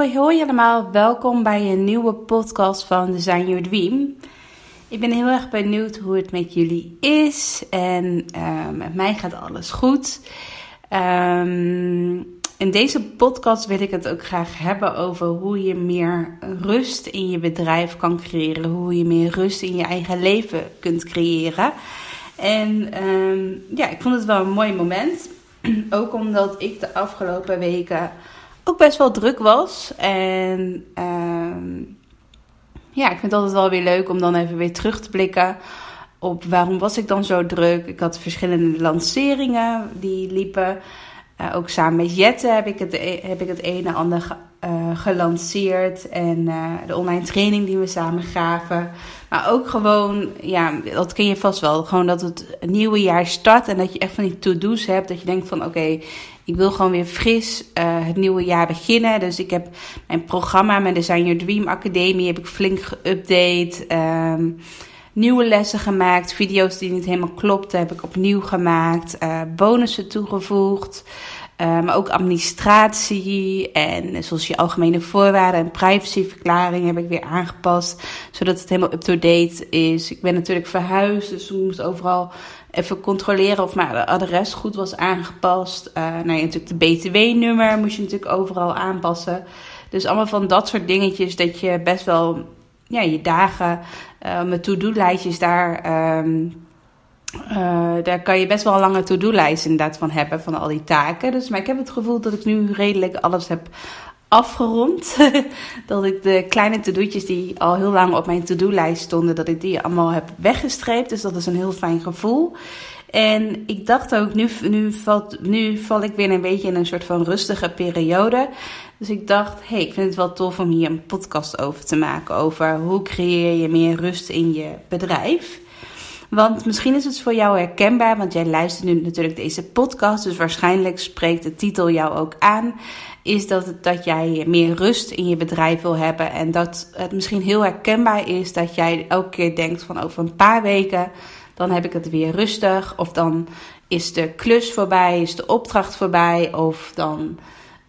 Hoi, hoi allemaal. Welkom bij een nieuwe podcast van Design Your Dream. Ik ben heel erg benieuwd hoe het met jullie is. En uh, met mij gaat alles goed. Um, in deze podcast wil ik het ook graag hebben over hoe je meer rust in je bedrijf kan creëren. Hoe je meer rust in je eigen leven kunt creëren. En um, ja, ik vond het wel een mooi moment. Ook omdat ik de afgelopen weken best wel druk was. En um, ja, ik vind het altijd wel weer leuk om dan even weer terug te blikken op waarom was ik dan zo druk. Ik had verschillende lanceringen die liepen. Uh, ook samen met Jette heb ik het, heb ik het een en ander ge, uh, gelanceerd. En uh, de online training die we samen gaven. Maar ook gewoon, ja, dat ken je vast wel. Gewoon dat het nieuwe jaar start en dat je echt van die to-do's hebt. Dat je denkt van oké, ik wil gewoon weer fris het nieuwe jaar beginnen. Dus ik heb mijn programma, mijn Design Your Dream Academie, heb ik flink geüpdate. Um, nieuwe lessen gemaakt. Video's die niet helemaal klopten, heb ik opnieuw gemaakt. Uh, bonussen toegevoegd. Uh, maar ook administratie en zoals je algemene voorwaarden en privacyverklaring heb ik weer aangepast. Zodat het helemaal up-to-date is. Ik ben natuurlijk verhuisd, dus we moesten overal even controleren of mijn adres goed was aangepast. Uh, natuurlijk de BTW-nummer moest je natuurlijk overal aanpassen. Dus allemaal van dat soort dingetjes dat je best wel ja, je dagen uh, met to-do-lijstjes daar. Um, uh, daar kan je best wel een lange to-do-lijst inderdaad van hebben, van al die taken. Dus, maar ik heb het gevoel dat ik nu redelijk alles heb afgerond. dat ik de kleine to-do'tjes die al heel lang op mijn to-do-lijst stonden, dat ik die allemaal heb weggestreept. Dus dat is een heel fijn gevoel. En ik dacht ook, nu, nu, valt, nu val ik weer een beetje in een soort van rustige periode. Dus ik dacht, hey, ik vind het wel tof om hier een podcast over te maken. Over hoe creëer je meer rust in je bedrijf. Want misschien is het voor jou herkenbaar, want jij luistert nu natuurlijk deze podcast. Dus waarschijnlijk spreekt de titel jou ook aan. Is dat, dat jij meer rust in je bedrijf wil hebben. En dat het misschien heel herkenbaar is dat jij elke keer denkt van over een paar weken dan heb ik het weer rustig. Of dan is de klus voorbij, is de opdracht voorbij. Of dan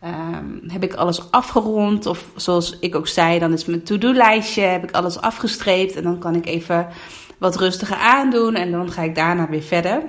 um, heb ik alles afgerond. Of zoals ik ook zei, dan is mijn to-do-lijstje, heb ik alles afgestreept. En dan kan ik even wat rustiger aandoen. En dan ga ik daarna weer verder.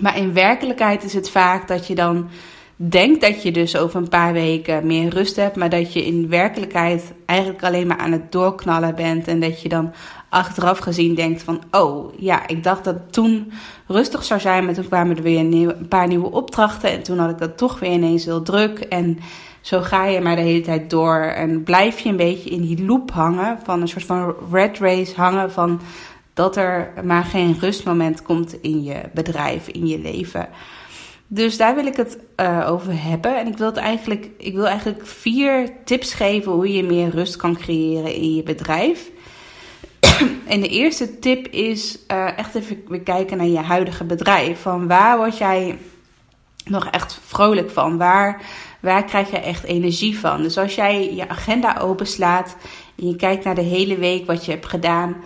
Maar in werkelijkheid is het vaak dat je dan denkt dat je dus over een paar weken meer rust hebt, maar dat je in werkelijkheid eigenlijk alleen maar aan het doorknallen bent en dat je dan achteraf gezien denkt van, oh ja, ik dacht dat het toen rustig zou zijn, maar toen kwamen er weer een, paar nieuwe opdrachten en toen had ik dat toch weer ineens heel druk en zo ga je maar de hele tijd door en blijf je een beetje in die loop hangen van een soort van red race hangen van dat er maar geen rustmoment komt in je bedrijf, in je leven. Dus daar wil ik het uh, over hebben. En ik wil, eigenlijk, ik wil eigenlijk vier tips geven hoe je meer rust kan creëren in je bedrijf. en de eerste tip is uh, echt even weer kijken naar je huidige bedrijf. Van waar word jij nog echt vrolijk van? Waar, waar krijg je echt energie van? Dus als jij je agenda openslaat en je kijkt naar de hele week wat je hebt gedaan.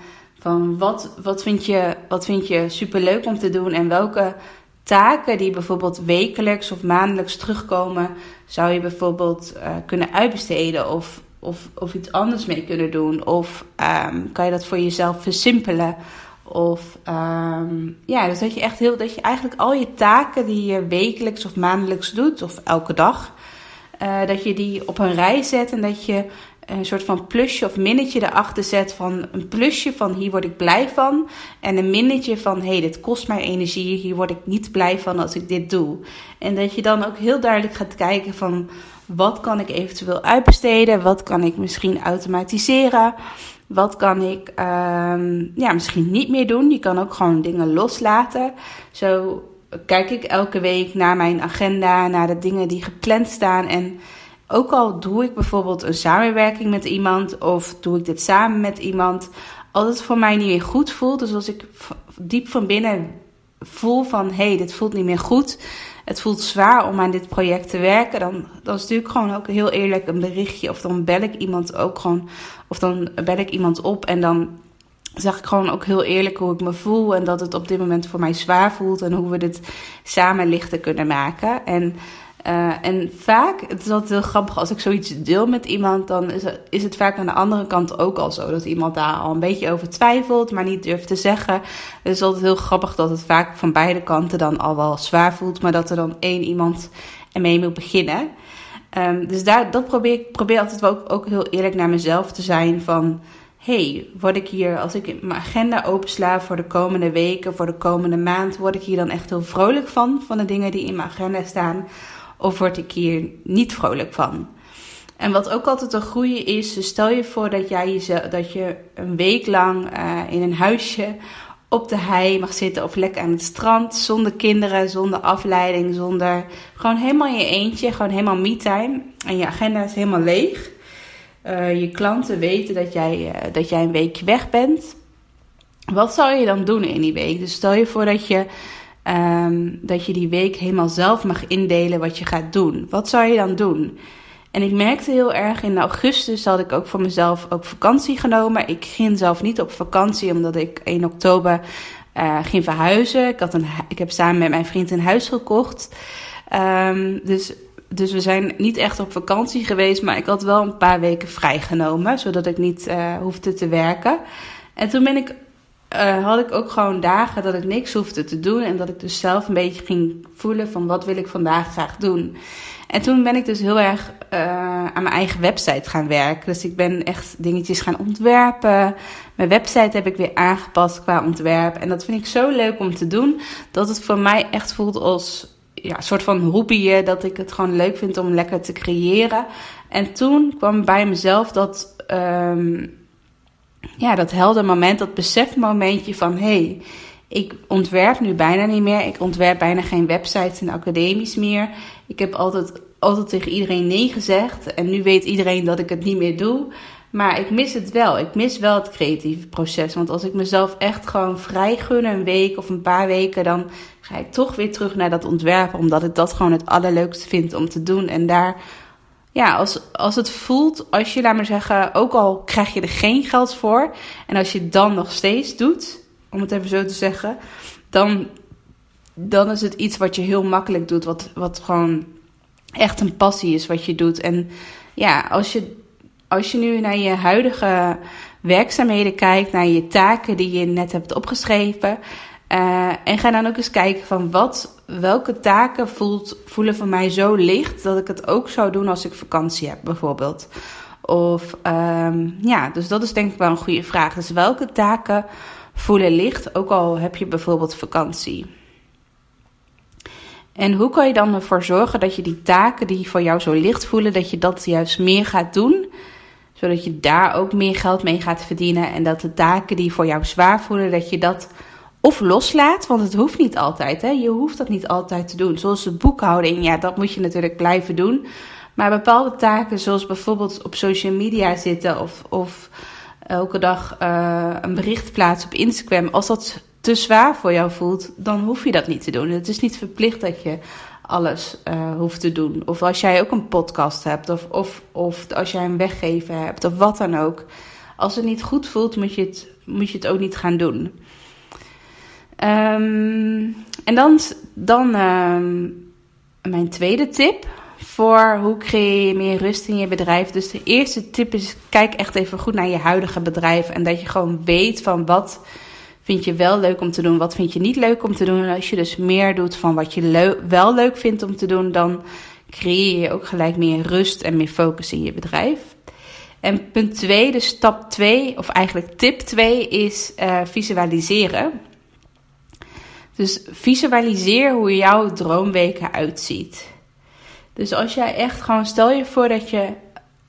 Van wat, wat, vind je, wat vind je superleuk om te doen en welke taken die bijvoorbeeld wekelijks of maandelijks terugkomen, zou je bijvoorbeeld uh, kunnen uitbesteden of, of, of iets anders mee kunnen doen. Of um, kan je dat voor jezelf versimpelen. Of um, ja, dus dat je echt heel, dat je eigenlijk al je taken die je wekelijks of maandelijks doet, of elke dag, uh, dat je die op een rij zet en dat je een soort van plusje of minnetje erachter zet van een plusje van hier word ik blij van en een minnetje van hé hey, dit kost mij energie, hier word ik niet blij van als ik dit doe. En dat je dan ook heel duidelijk gaat kijken van wat kan ik eventueel uitbesteden, wat kan ik misschien automatiseren, wat kan ik um, ja, misschien niet meer doen. Je kan ook gewoon dingen loslaten. Zo kijk ik elke week naar mijn agenda, naar de dingen die gepland staan. En ook al doe ik bijvoorbeeld een samenwerking met iemand of doe ik dit samen met iemand, als het voor mij niet meer goed voelt, dus als ik diep van binnen voel van hé, hey, dit voelt niet meer goed, het voelt zwaar om aan dit project te werken, dan, dan stuur ik gewoon ook heel eerlijk een berichtje of dan bel ik iemand ook gewoon, of dan bel ik iemand op en dan zeg ik gewoon ook heel eerlijk hoe ik me voel en dat het op dit moment voor mij zwaar voelt en hoe we dit samen lichter kunnen maken. En uh, en vaak, het is altijd heel grappig, als ik zoiets deel met iemand, dan is het, is het vaak aan de andere kant ook al zo. Dat iemand daar al een beetje over twijfelt, maar niet durft te zeggen. Het is altijd heel grappig dat het vaak van beide kanten dan al wel zwaar voelt, maar dat er dan één iemand ermee moet beginnen. Um, dus daar, dat probeer ik probeer altijd ook, ook heel eerlijk naar mezelf te zijn van hey, word ik hier, als ik mijn agenda opensla voor de komende weken, voor de komende maand, word ik hier dan echt heel vrolijk van, van de dingen die in mijn agenda staan? Of word ik hier niet vrolijk van? En wat ook altijd een goede is, dus stel je voor dat, jij jezelf, dat je een week lang uh, in een huisje op de hei mag zitten of lekker aan het strand, zonder kinderen, zonder afleiding, zonder gewoon helemaal je eentje, gewoon helemaal me-time. En je agenda is helemaal leeg. Uh, je klanten weten dat jij, uh, dat jij een weekje weg bent. Wat zou je dan doen in die week? Dus stel je voor dat je Um, dat je die week helemaal zelf mag indelen wat je gaat doen. Wat zou je dan doen? En ik merkte heel erg in augustus had ik ook voor mezelf ook vakantie genomen. Ik ging zelf niet op vakantie omdat ik 1 oktober uh, ging verhuizen. Ik, had een, ik heb samen met mijn vriend een huis gekocht. Um, dus, dus we zijn niet echt op vakantie geweest, maar ik had wel een paar weken vrijgenomen, zodat ik niet uh, hoefde te werken. En toen ben ik uh, had ik ook gewoon dagen dat ik niks hoefde te doen. En dat ik dus zelf een beetje ging voelen van wat wil ik vandaag graag doen. En toen ben ik dus heel erg uh, aan mijn eigen website gaan werken. Dus ik ben echt dingetjes gaan ontwerpen. Mijn website heb ik weer aangepast qua ontwerp. En dat vind ik zo leuk om te doen. Dat het voor mij echt voelt als ja, een soort van hobby. Dat ik het gewoon leuk vind om lekker te creëren. En toen kwam bij mezelf dat... Um, ja, dat helder moment, dat besefmomentje van hé, hey, ik ontwerp nu bijna niet meer. Ik ontwerp bijna geen websites en academies meer. Ik heb altijd, altijd tegen iedereen nee gezegd. En nu weet iedereen dat ik het niet meer doe. Maar ik mis het wel. Ik mis wel het creatieve proces. Want als ik mezelf echt gewoon vrij gun, een week of een paar weken, dan ga ik toch weer terug naar dat ontwerpen. Omdat ik dat gewoon het allerleukste vind om te doen. En daar ja, als, als het voelt, als je, laat maar zeggen, ook al krijg je er geen geld voor. En als je het dan nog steeds doet, om het even zo te zeggen, dan, dan is het iets wat je heel makkelijk doet. Wat, wat gewoon echt een passie is wat je doet. En ja, als je, als je nu naar je huidige werkzaamheden kijkt, naar je taken die je net hebt opgeschreven. Uh, en ga dan ook eens kijken van wat, welke taken voelt, voelen voor mij zo licht dat ik het ook zou doen als ik vakantie heb, bijvoorbeeld. Of um, ja, dus dat is denk ik wel een goede vraag. Dus welke taken voelen licht, ook al heb je bijvoorbeeld vakantie? En hoe kan je dan ervoor zorgen dat je die taken die voor jou zo licht voelen, dat je dat juist meer gaat doen? Zodat je daar ook meer geld mee gaat verdienen. En dat de taken die voor jou zwaar voelen, dat je dat of loslaat, want het hoeft niet altijd. Hè? Je hoeft dat niet altijd te doen. Zoals de boekhouding, ja, dat moet je natuurlijk blijven doen. Maar bepaalde taken, zoals bijvoorbeeld op social media zitten of, of elke dag uh, een bericht plaatsen op Instagram, als dat te zwaar voor jou voelt, dan hoef je dat niet te doen. Het is niet verplicht dat je alles uh, hoeft te doen. Of als jij ook een podcast hebt, of, of, of als jij een weggever hebt, of wat dan ook. Als het niet goed voelt, moet je het, moet je het ook niet gaan doen. Um, en dan, dan um, mijn tweede tip voor hoe creëer je meer rust in je bedrijf. Dus de eerste tip is: kijk echt even goed naar je huidige bedrijf. En dat je gewoon weet van wat vind je wel leuk om te doen, wat vind je niet leuk om te doen. En als je dus meer doet van wat je wel leuk vindt om te doen, dan creëer je ook gelijk meer rust en meer focus in je bedrijf. En punt 2, dus stap 2, of eigenlijk tip 2, is uh, visualiseren. Dus visualiseer hoe jouw droomweken uitziet. Dus als jij echt gewoon, stel je voor dat je,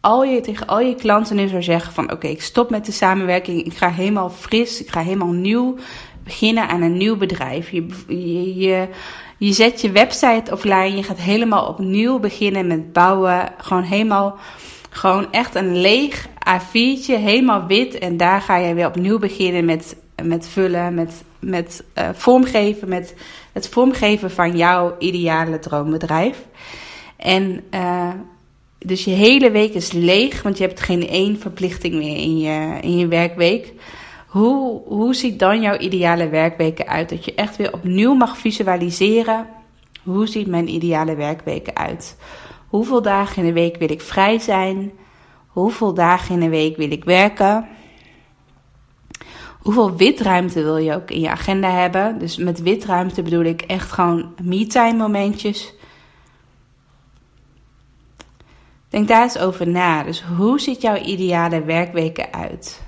al je tegen al je klanten nu zou zeggen van oké, ik stop met de samenwerking, ik ga helemaal fris, ik ga helemaal nieuw beginnen aan een nieuw bedrijf. Je, je, je, zet je website offline. Je gaat helemaal opnieuw beginnen met bouwen. Gewoon helemaal, gewoon echt een leeg A4'tje, helemaal wit. En daar ga je weer opnieuw beginnen met, met vullen, met, met uh, vormgeven, met het vormgeven van jouw ideale droombedrijf. En uh, dus je hele week is leeg, want je hebt geen één verplichting meer in je, in je werkweek. Hoe, hoe ziet dan jouw ideale werkweken uit? Dat je echt weer opnieuw mag visualiseren. Hoe ziet mijn ideale werkweken uit? Hoeveel dagen in de week wil ik vrij zijn? Hoeveel dagen in de week wil ik werken? Hoeveel witruimte wil je ook in je agenda hebben? Dus met witruimte bedoel ik echt gewoon me-time momentjes. Denk daar eens over na. Dus hoe ziet jouw ideale werkweken uit?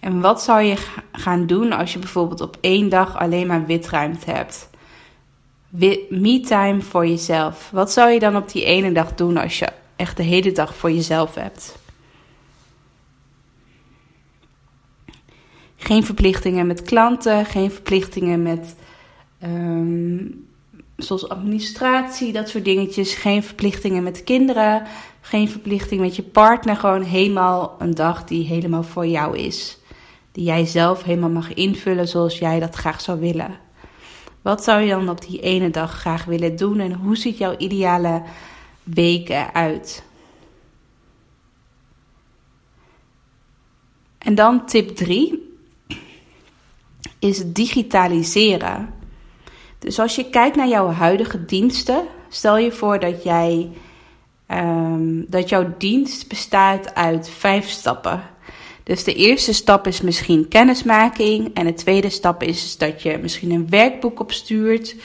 En wat zou je gaan doen als je bijvoorbeeld op één dag alleen maar witruimte hebt? Me-time voor jezelf. Wat zou je dan op die ene dag doen als je echt de hele dag voor jezelf hebt? Geen verplichtingen met klanten, geen verplichtingen met um, zoals administratie, dat soort dingetjes. Geen verplichtingen met kinderen, geen verplichting met je partner. Gewoon helemaal een dag die helemaal voor jou is. Die jij zelf helemaal mag invullen zoals jij dat graag zou willen. Wat zou je dan op die ene dag graag willen doen en hoe ziet jouw ideale week eruit? En dan tip 3 is digitaliseren. Dus als je kijkt naar jouw huidige diensten, stel je voor dat jij um, dat jouw dienst bestaat uit vijf stappen. Dus de eerste stap is misschien kennismaking. En de tweede stap is dat je misschien een werkboek opstuurt.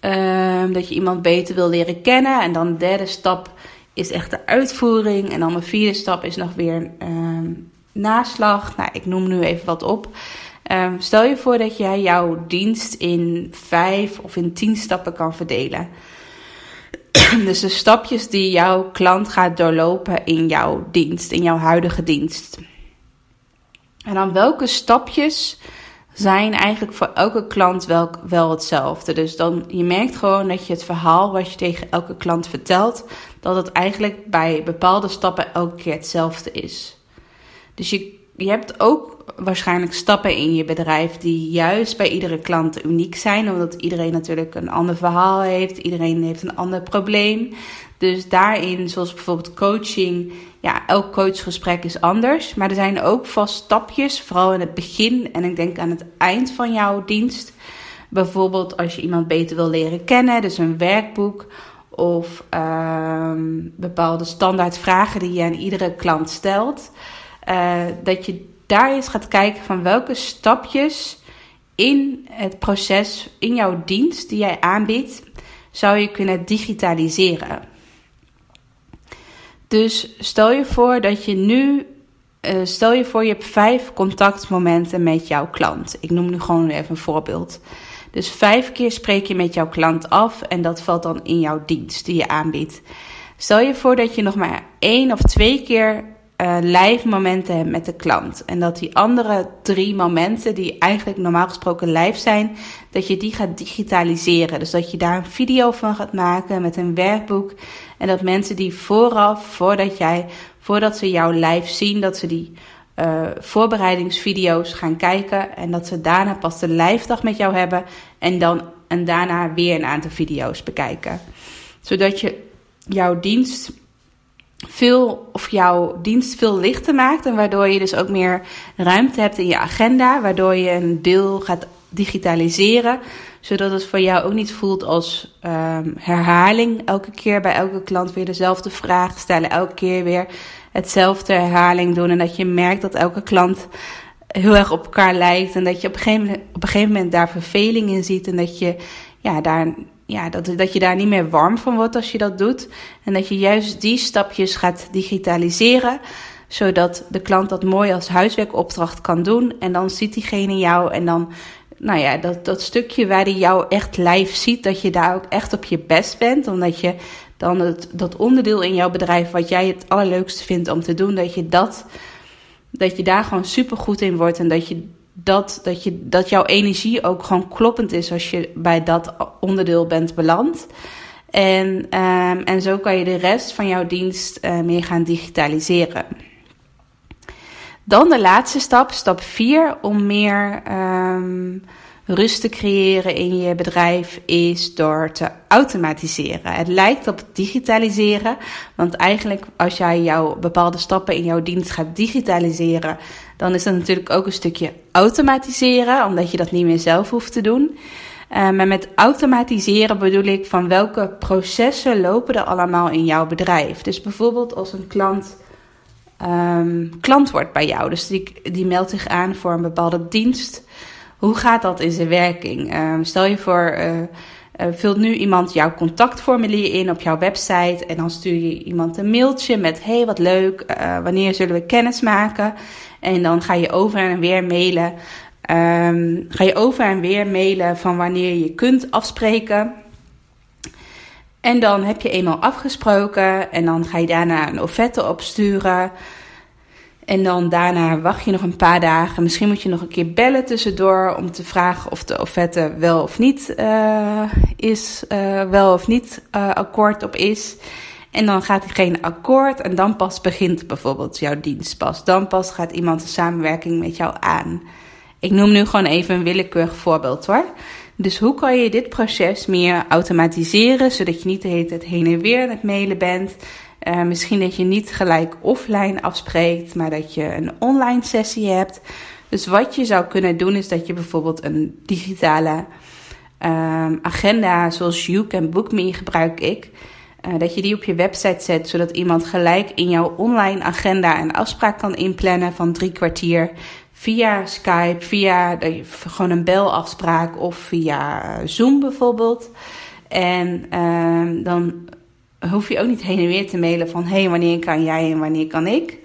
Um, dat je iemand beter wil leren kennen. En dan de derde stap is echt de uitvoering. En dan de vierde stap is nog weer um, naslag. Nou, ik noem nu even wat op. Um, stel je voor dat jij jouw dienst in vijf of in tien stappen kan verdelen. dus de stapjes die jouw klant gaat doorlopen in jouw dienst, in jouw huidige dienst. En dan welke stapjes zijn eigenlijk voor elke klant wel, wel hetzelfde. Dus dan je merkt gewoon dat je het verhaal wat je tegen elke klant vertelt, dat het eigenlijk bij bepaalde stappen elke keer hetzelfde is. Dus je, je hebt ook waarschijnlijk stappen in je bedrijf die juist bij iedere klant uniek zijn, omdat iedereen natuurlijk een ander verhaal heeft, iedereen heeft een ander probleem. Dus daarin, zoals bijvoorbeeld coaching, ja, elk coachgesprek is anders, maar er zijn ook vast stapjes, vooral in het begin en ik denk aan het eind van jouw dienst. Bijvoorbeeld als je iemand beter wil leren kennen, dus een werkboek of bepaalde standaard vragen die je aan iedere klant stelt. Uh, dat je daar eens gaat kijken van welke stapjes in het proces, in jouw dienst die jij aanbiedt, zou je kunnen digitaliseren. Dus stel je voor dat je nu, uh, stel je voor je hebt vijf contactmomenten met jouw klant. Ik noem nu gewoon even een voorbeeld. Dus vijf keer spreek je met jouw klant af en dat valt dan in jouw dienst die je aanbiedt. Stel je voor dat je nog maar één of twee keer uh, live momenten hebt met de klant. En dat die andere drie momenten, die eigenlijk normaal gesproken live zijn, dat je die gaat digitaliseren. Dus dat je daar een video van gaat maken met een werkboek. En dat mensen die vooraf, voordat jij, voordat ze jou live zien, dat ze die uh, voorbereidingsvideo's gaan kijken. En dat ze daarna pas de live dag met jou hebben. En dan en daarna weer een aantal video's bekijken. Zodat je jouw dienst veel of jouw dienst veel lichter maakt en waardoor je dus ook meer ruimte hebt in je agenda, waardoor je een deel gaat digitaliseren, zodat het voor jou ook niet voelt als um, herhaling. Elke keer bij elke klant weer dezelfde vraag stellen, elke keer weer hetzelfde herhaling doen en dat je merkt dat elke klant heel erg op elkaar lijkt en dat je op een gegeven moment, op een gegeven moment daar verveling in ziet en dat je ja, daar ja, dat, dat je daar niet meer warm van wordt als je dat doet. En dat je juist die stapjes gaat digitaliseren, zodat de klant dat mooi als huiswerkopdracht kan doen. En dan ziet diegene jou en dan, nou ja, dat, dat stukje waar hij jou echt live ziet, dat je daar ook echt op je best bent. Omdat je dan het, dat onderdeel in jouw bedrijf wat jij het allerleukste vindt om te doen, dat je dat, dat je daar gewoon super goed in wordt en dat je dat, dat, je, dat jouw energie ook gewoon kloppend is als je bij dat onderdeel bent beland. En, um, en zo kan je de rest van jouw dienst uh, meer gaan digitaliseren. Dan de laatste stap, stap 4, om meer um, rust te creëren in je bedrijf, is door te automatiseren. Het lijkt op digitaliseren, want eigenlijk als jij jouw bepaalde stappen in jouw dienst gaat digitaliseren, dan is dat natuurlijk ook een stukje automatiseren, omdat je dat niet meer zelf hoeft te doen. Uh, maar met automatiseren bedoel ik van welke processen lopen er allemaal in jouw bedrijf. Dus bijvoorbeeld als een klant um, klant wordt bij jou, dus die, die meldt zich aan voor een bepaalde dienst. Hoe gaat dat in zijn werking? Um, stel je voor, uh, uh, vult nu iemand jouw contactformulier in op jouw website en dan stuur je iemand een mailtje met: hey, wat leuk, wanneer zullen we kennis maken? En dan ga je over en weer mailen. Um, ga je over en weer mailen van wanneer je kunt afspreken. En dan heb je eenmaal afgesproken en dan ga je daarna een offerte opsturen. En dan daarna wacht je nog een paar dagen. Misschien moet je nog een keer bellen tussendoor om te vragen of de offerte wel of niet uh, is, uh, wel of niet uh, akkoord op is. En dan gaat geen akkoord en dan pas begint bijvoorbeeld jouw dienst pas. Dan pas gaat iemand de samenwerking met jou aan. Ik noem nu gewoon even een willekeurig voorbeeld hoor. Dus hoe kan je dit proces meer automatiseren, zodat je niet de hele tijd heen en weer aan het mailen bent? Uh, misschien dat je niet gelijk offline afspreekt, maar dat je een online sessie hebt. Dus wat je zou kunnen doen, is dat je bijvoorbeeld een digitale um, agenda, zoals You Can gebruik ik. Uh, dat je die op je website zet, zodat iemand gelijk in jouw online agenda een afspraak kan inplannen van drie kwartier via Skype, via gewoon een belafspraak of via Zoom bijvoorbeeld. En uh, dan hoef je ook niet heen en weer te mailen van hé, hey, wanneer kan jij en wanneer kan ik.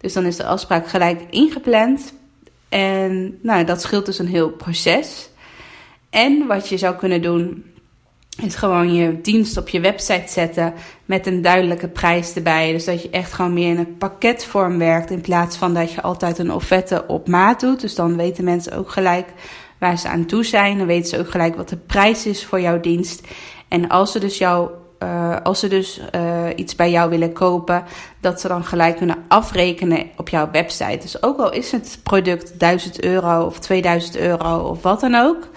Dus dan is de afspraak gelijk ingepland. En nou, dat scheelt dus een heel proces. En wat je zou kunnen doen, is gewoon je dienst op je website zetten met een duidelijke prijs erbij. Dus dat je echt gewoon meer in een pakketvorm werkt in plaats van dat je altijd een offerte op maat doet. Dus dan weten mensen ook gelijk waar ze aan toe zijn. Dan weten ze ook gelijk wat de prijs is voor jouw dienst. En als ze dus jou uh, als ze dus uh, iets bij jou willen kopen, dat ze dan gelijk kunnen afrekenen op jouw website. Dus ook al is het product 1000 euro of 2000 euro of wat dan ook,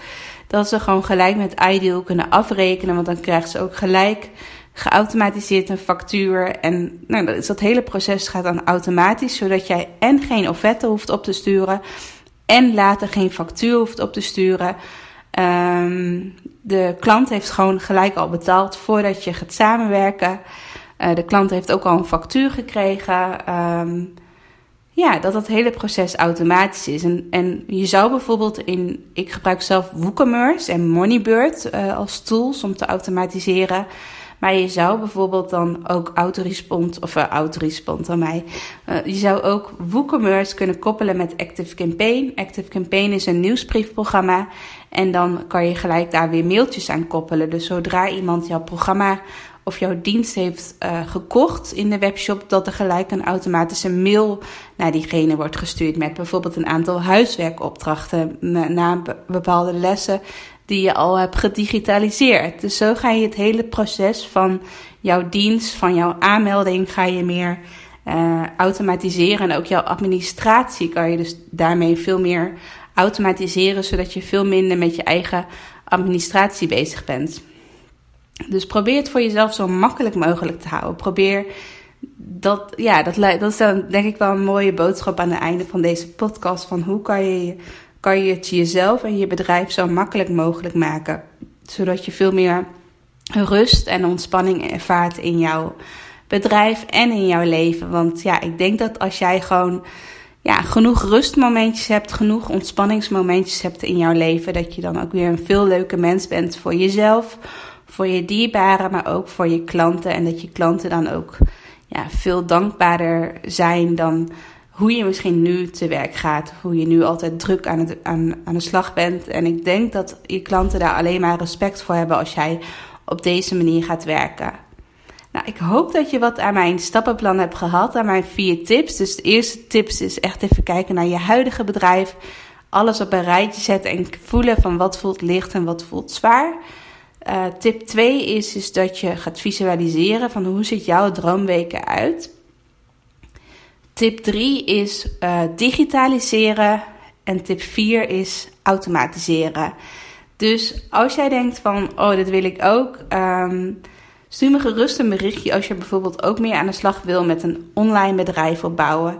dat ze gewoon gelijk met Ideal kunnen afrekenen. Want dan krijgen ze ook gelijk geautomatiseerd een factuur. En nou, dat, is dat hele proces gaat dan automatisch, zodat jij en geen offerte hoeft op te sturen. En later geen factuur hoeft op te sturen. Um, de klant heeft gewoon gelijk al betaald voordat je gaat samenwerken. Uh, de klant heeft ook al een factuur gekregen. Um, ja, dat dat hele proces automatisch is. En, en je zou bijvoorbeeld in, ik gebruik zelf WooCommerce en Moneybird uh, als tools om te automatiseren. Maar je zou bijvoorbeeld dan ook autorespond, of uh, autorespond aan mij. Je zou ook WooCommerce kunnen koppelen met ActiveCampaign. ActiveCampaign is een nieuwsbriefprogramma. En dan kan je gelijk daar weer mailtjes aan koppelen. Dus zodra iemand jouw programma of jouw dienst heeft uh, gekocht in de webshop, dat er gelijk een automatische mail naar diegene wordt gestuurd met bijvoorbeeld een aantal huiswerkopdrachten na bepaalde lessen die je al hebt gedigitaliseerd. Dus zo ga je het hele proces van jouw dienst, van jouw aanmelding, ga je meer uh, automatiseren. En ook jouw administratie kan je dus daarmee veel meer automatiseren, zodat je veel minder met je eigen administratie bezig bent. Dus probeer het voor jezelf zo makkelijk mogelijk te houden. Probeer dat, ja, dat, dat is dan denk ik wel een mooie boodschap aan het einde van deze podcast. Van hoe kan je, kan je het jezelf en je bedrijf zo makkelijk mogelijk maken. Zodat je veel meer rust en ontspanning ervaart in jouw bedrijf en in jouw leven. Want ja, ik denk dat als jij gewoon ja, genoeg rustmomentjes hebt, genoeg ontspanningsmomentjes hebt in jouw leven, dat je dan ook weer een veel leuke mens bent voor jezelf, voor je dierbaren, maar ook voor je klanten. En dat je klanten dan ook ja, veel dankbaarder zijn dan hoe je misschien nu te werk gaat. Hoe je nu altijd druk aan, het, aan, aan de slag bent. En ik denk dat je klanten daar alleen maar respect voor hebben als jij op deze manier gaat werken. Nou, ik hoop dat je wat aan mijn stappenplan hebt gehad, aan mijn vier tips. Dus de eerste tips is echt even kijken naar je huidige bedrijf alles op een rijtje zetten en voelen van wat voelt licht en wat voelt zwaar. Uh, tip 2 is, is dat je gaat visualiseren van hoe ziet jouw droomweken uit. Tip 3 is uh, digitaliseren. En tip 4 is automatiseren. Dus als jij denkt van, oh, dit wil ik ook. Um, stuur me gerust een berichtje als je bijvoorbeeld ook meer aan de slag wil met een online bedrijf opbouwen.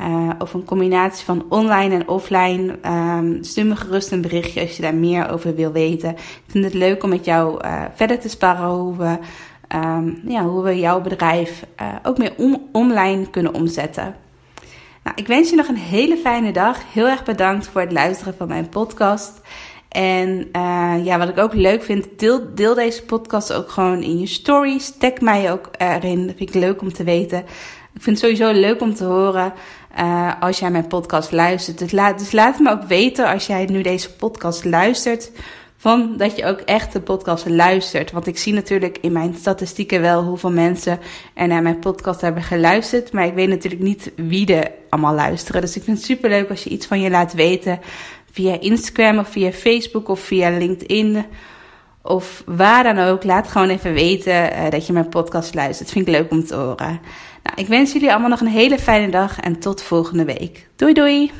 Uh, of een combinatie van online en offline. Um, stuur me gerust een berichtje als je daar meer over wil weten. Ik vind het leuk om met jou uh, verder te sparren hoe we, um, ja, hoe we jouw bedrijf uh, ook meer on online kunnen omzetten. Nou, ik wens je nog een hele fijne dag. Heel erg bedankt voor het luisteren van mijn podcast. En ja, wat ik ook leuk vind, deel, deel deze podcast ook gewoon in je stories. Tag mij ook erin. Dat vind ik leuk om te weten. Ik vind het sowieso leuk om te horen uh, als jij mijn podcast luistert. Dus laat, dus laat me ook weten als jij nu deze podcast luistert. Van dat je ook echt de podcast luistert. Want ik zie natuurlijk in mijn statistieken wel hoeveel mensen er naar mijn podcast hebben geluisterd. Maar ik weet natuurlijk niet wie er allemaal luisteren. Dus ik vind het super leuk als je iets van je laat weten. Via Instagram of via Facebook of via LinkedIn. Of waar dan ook. Laat gewoon even weten uh, dat je mijn podcast luistert. Dat vind ik leuk om te horen. Nou, ik wens jullie allemaal nog een hele fijne dag en tot volgende week. Doei doei!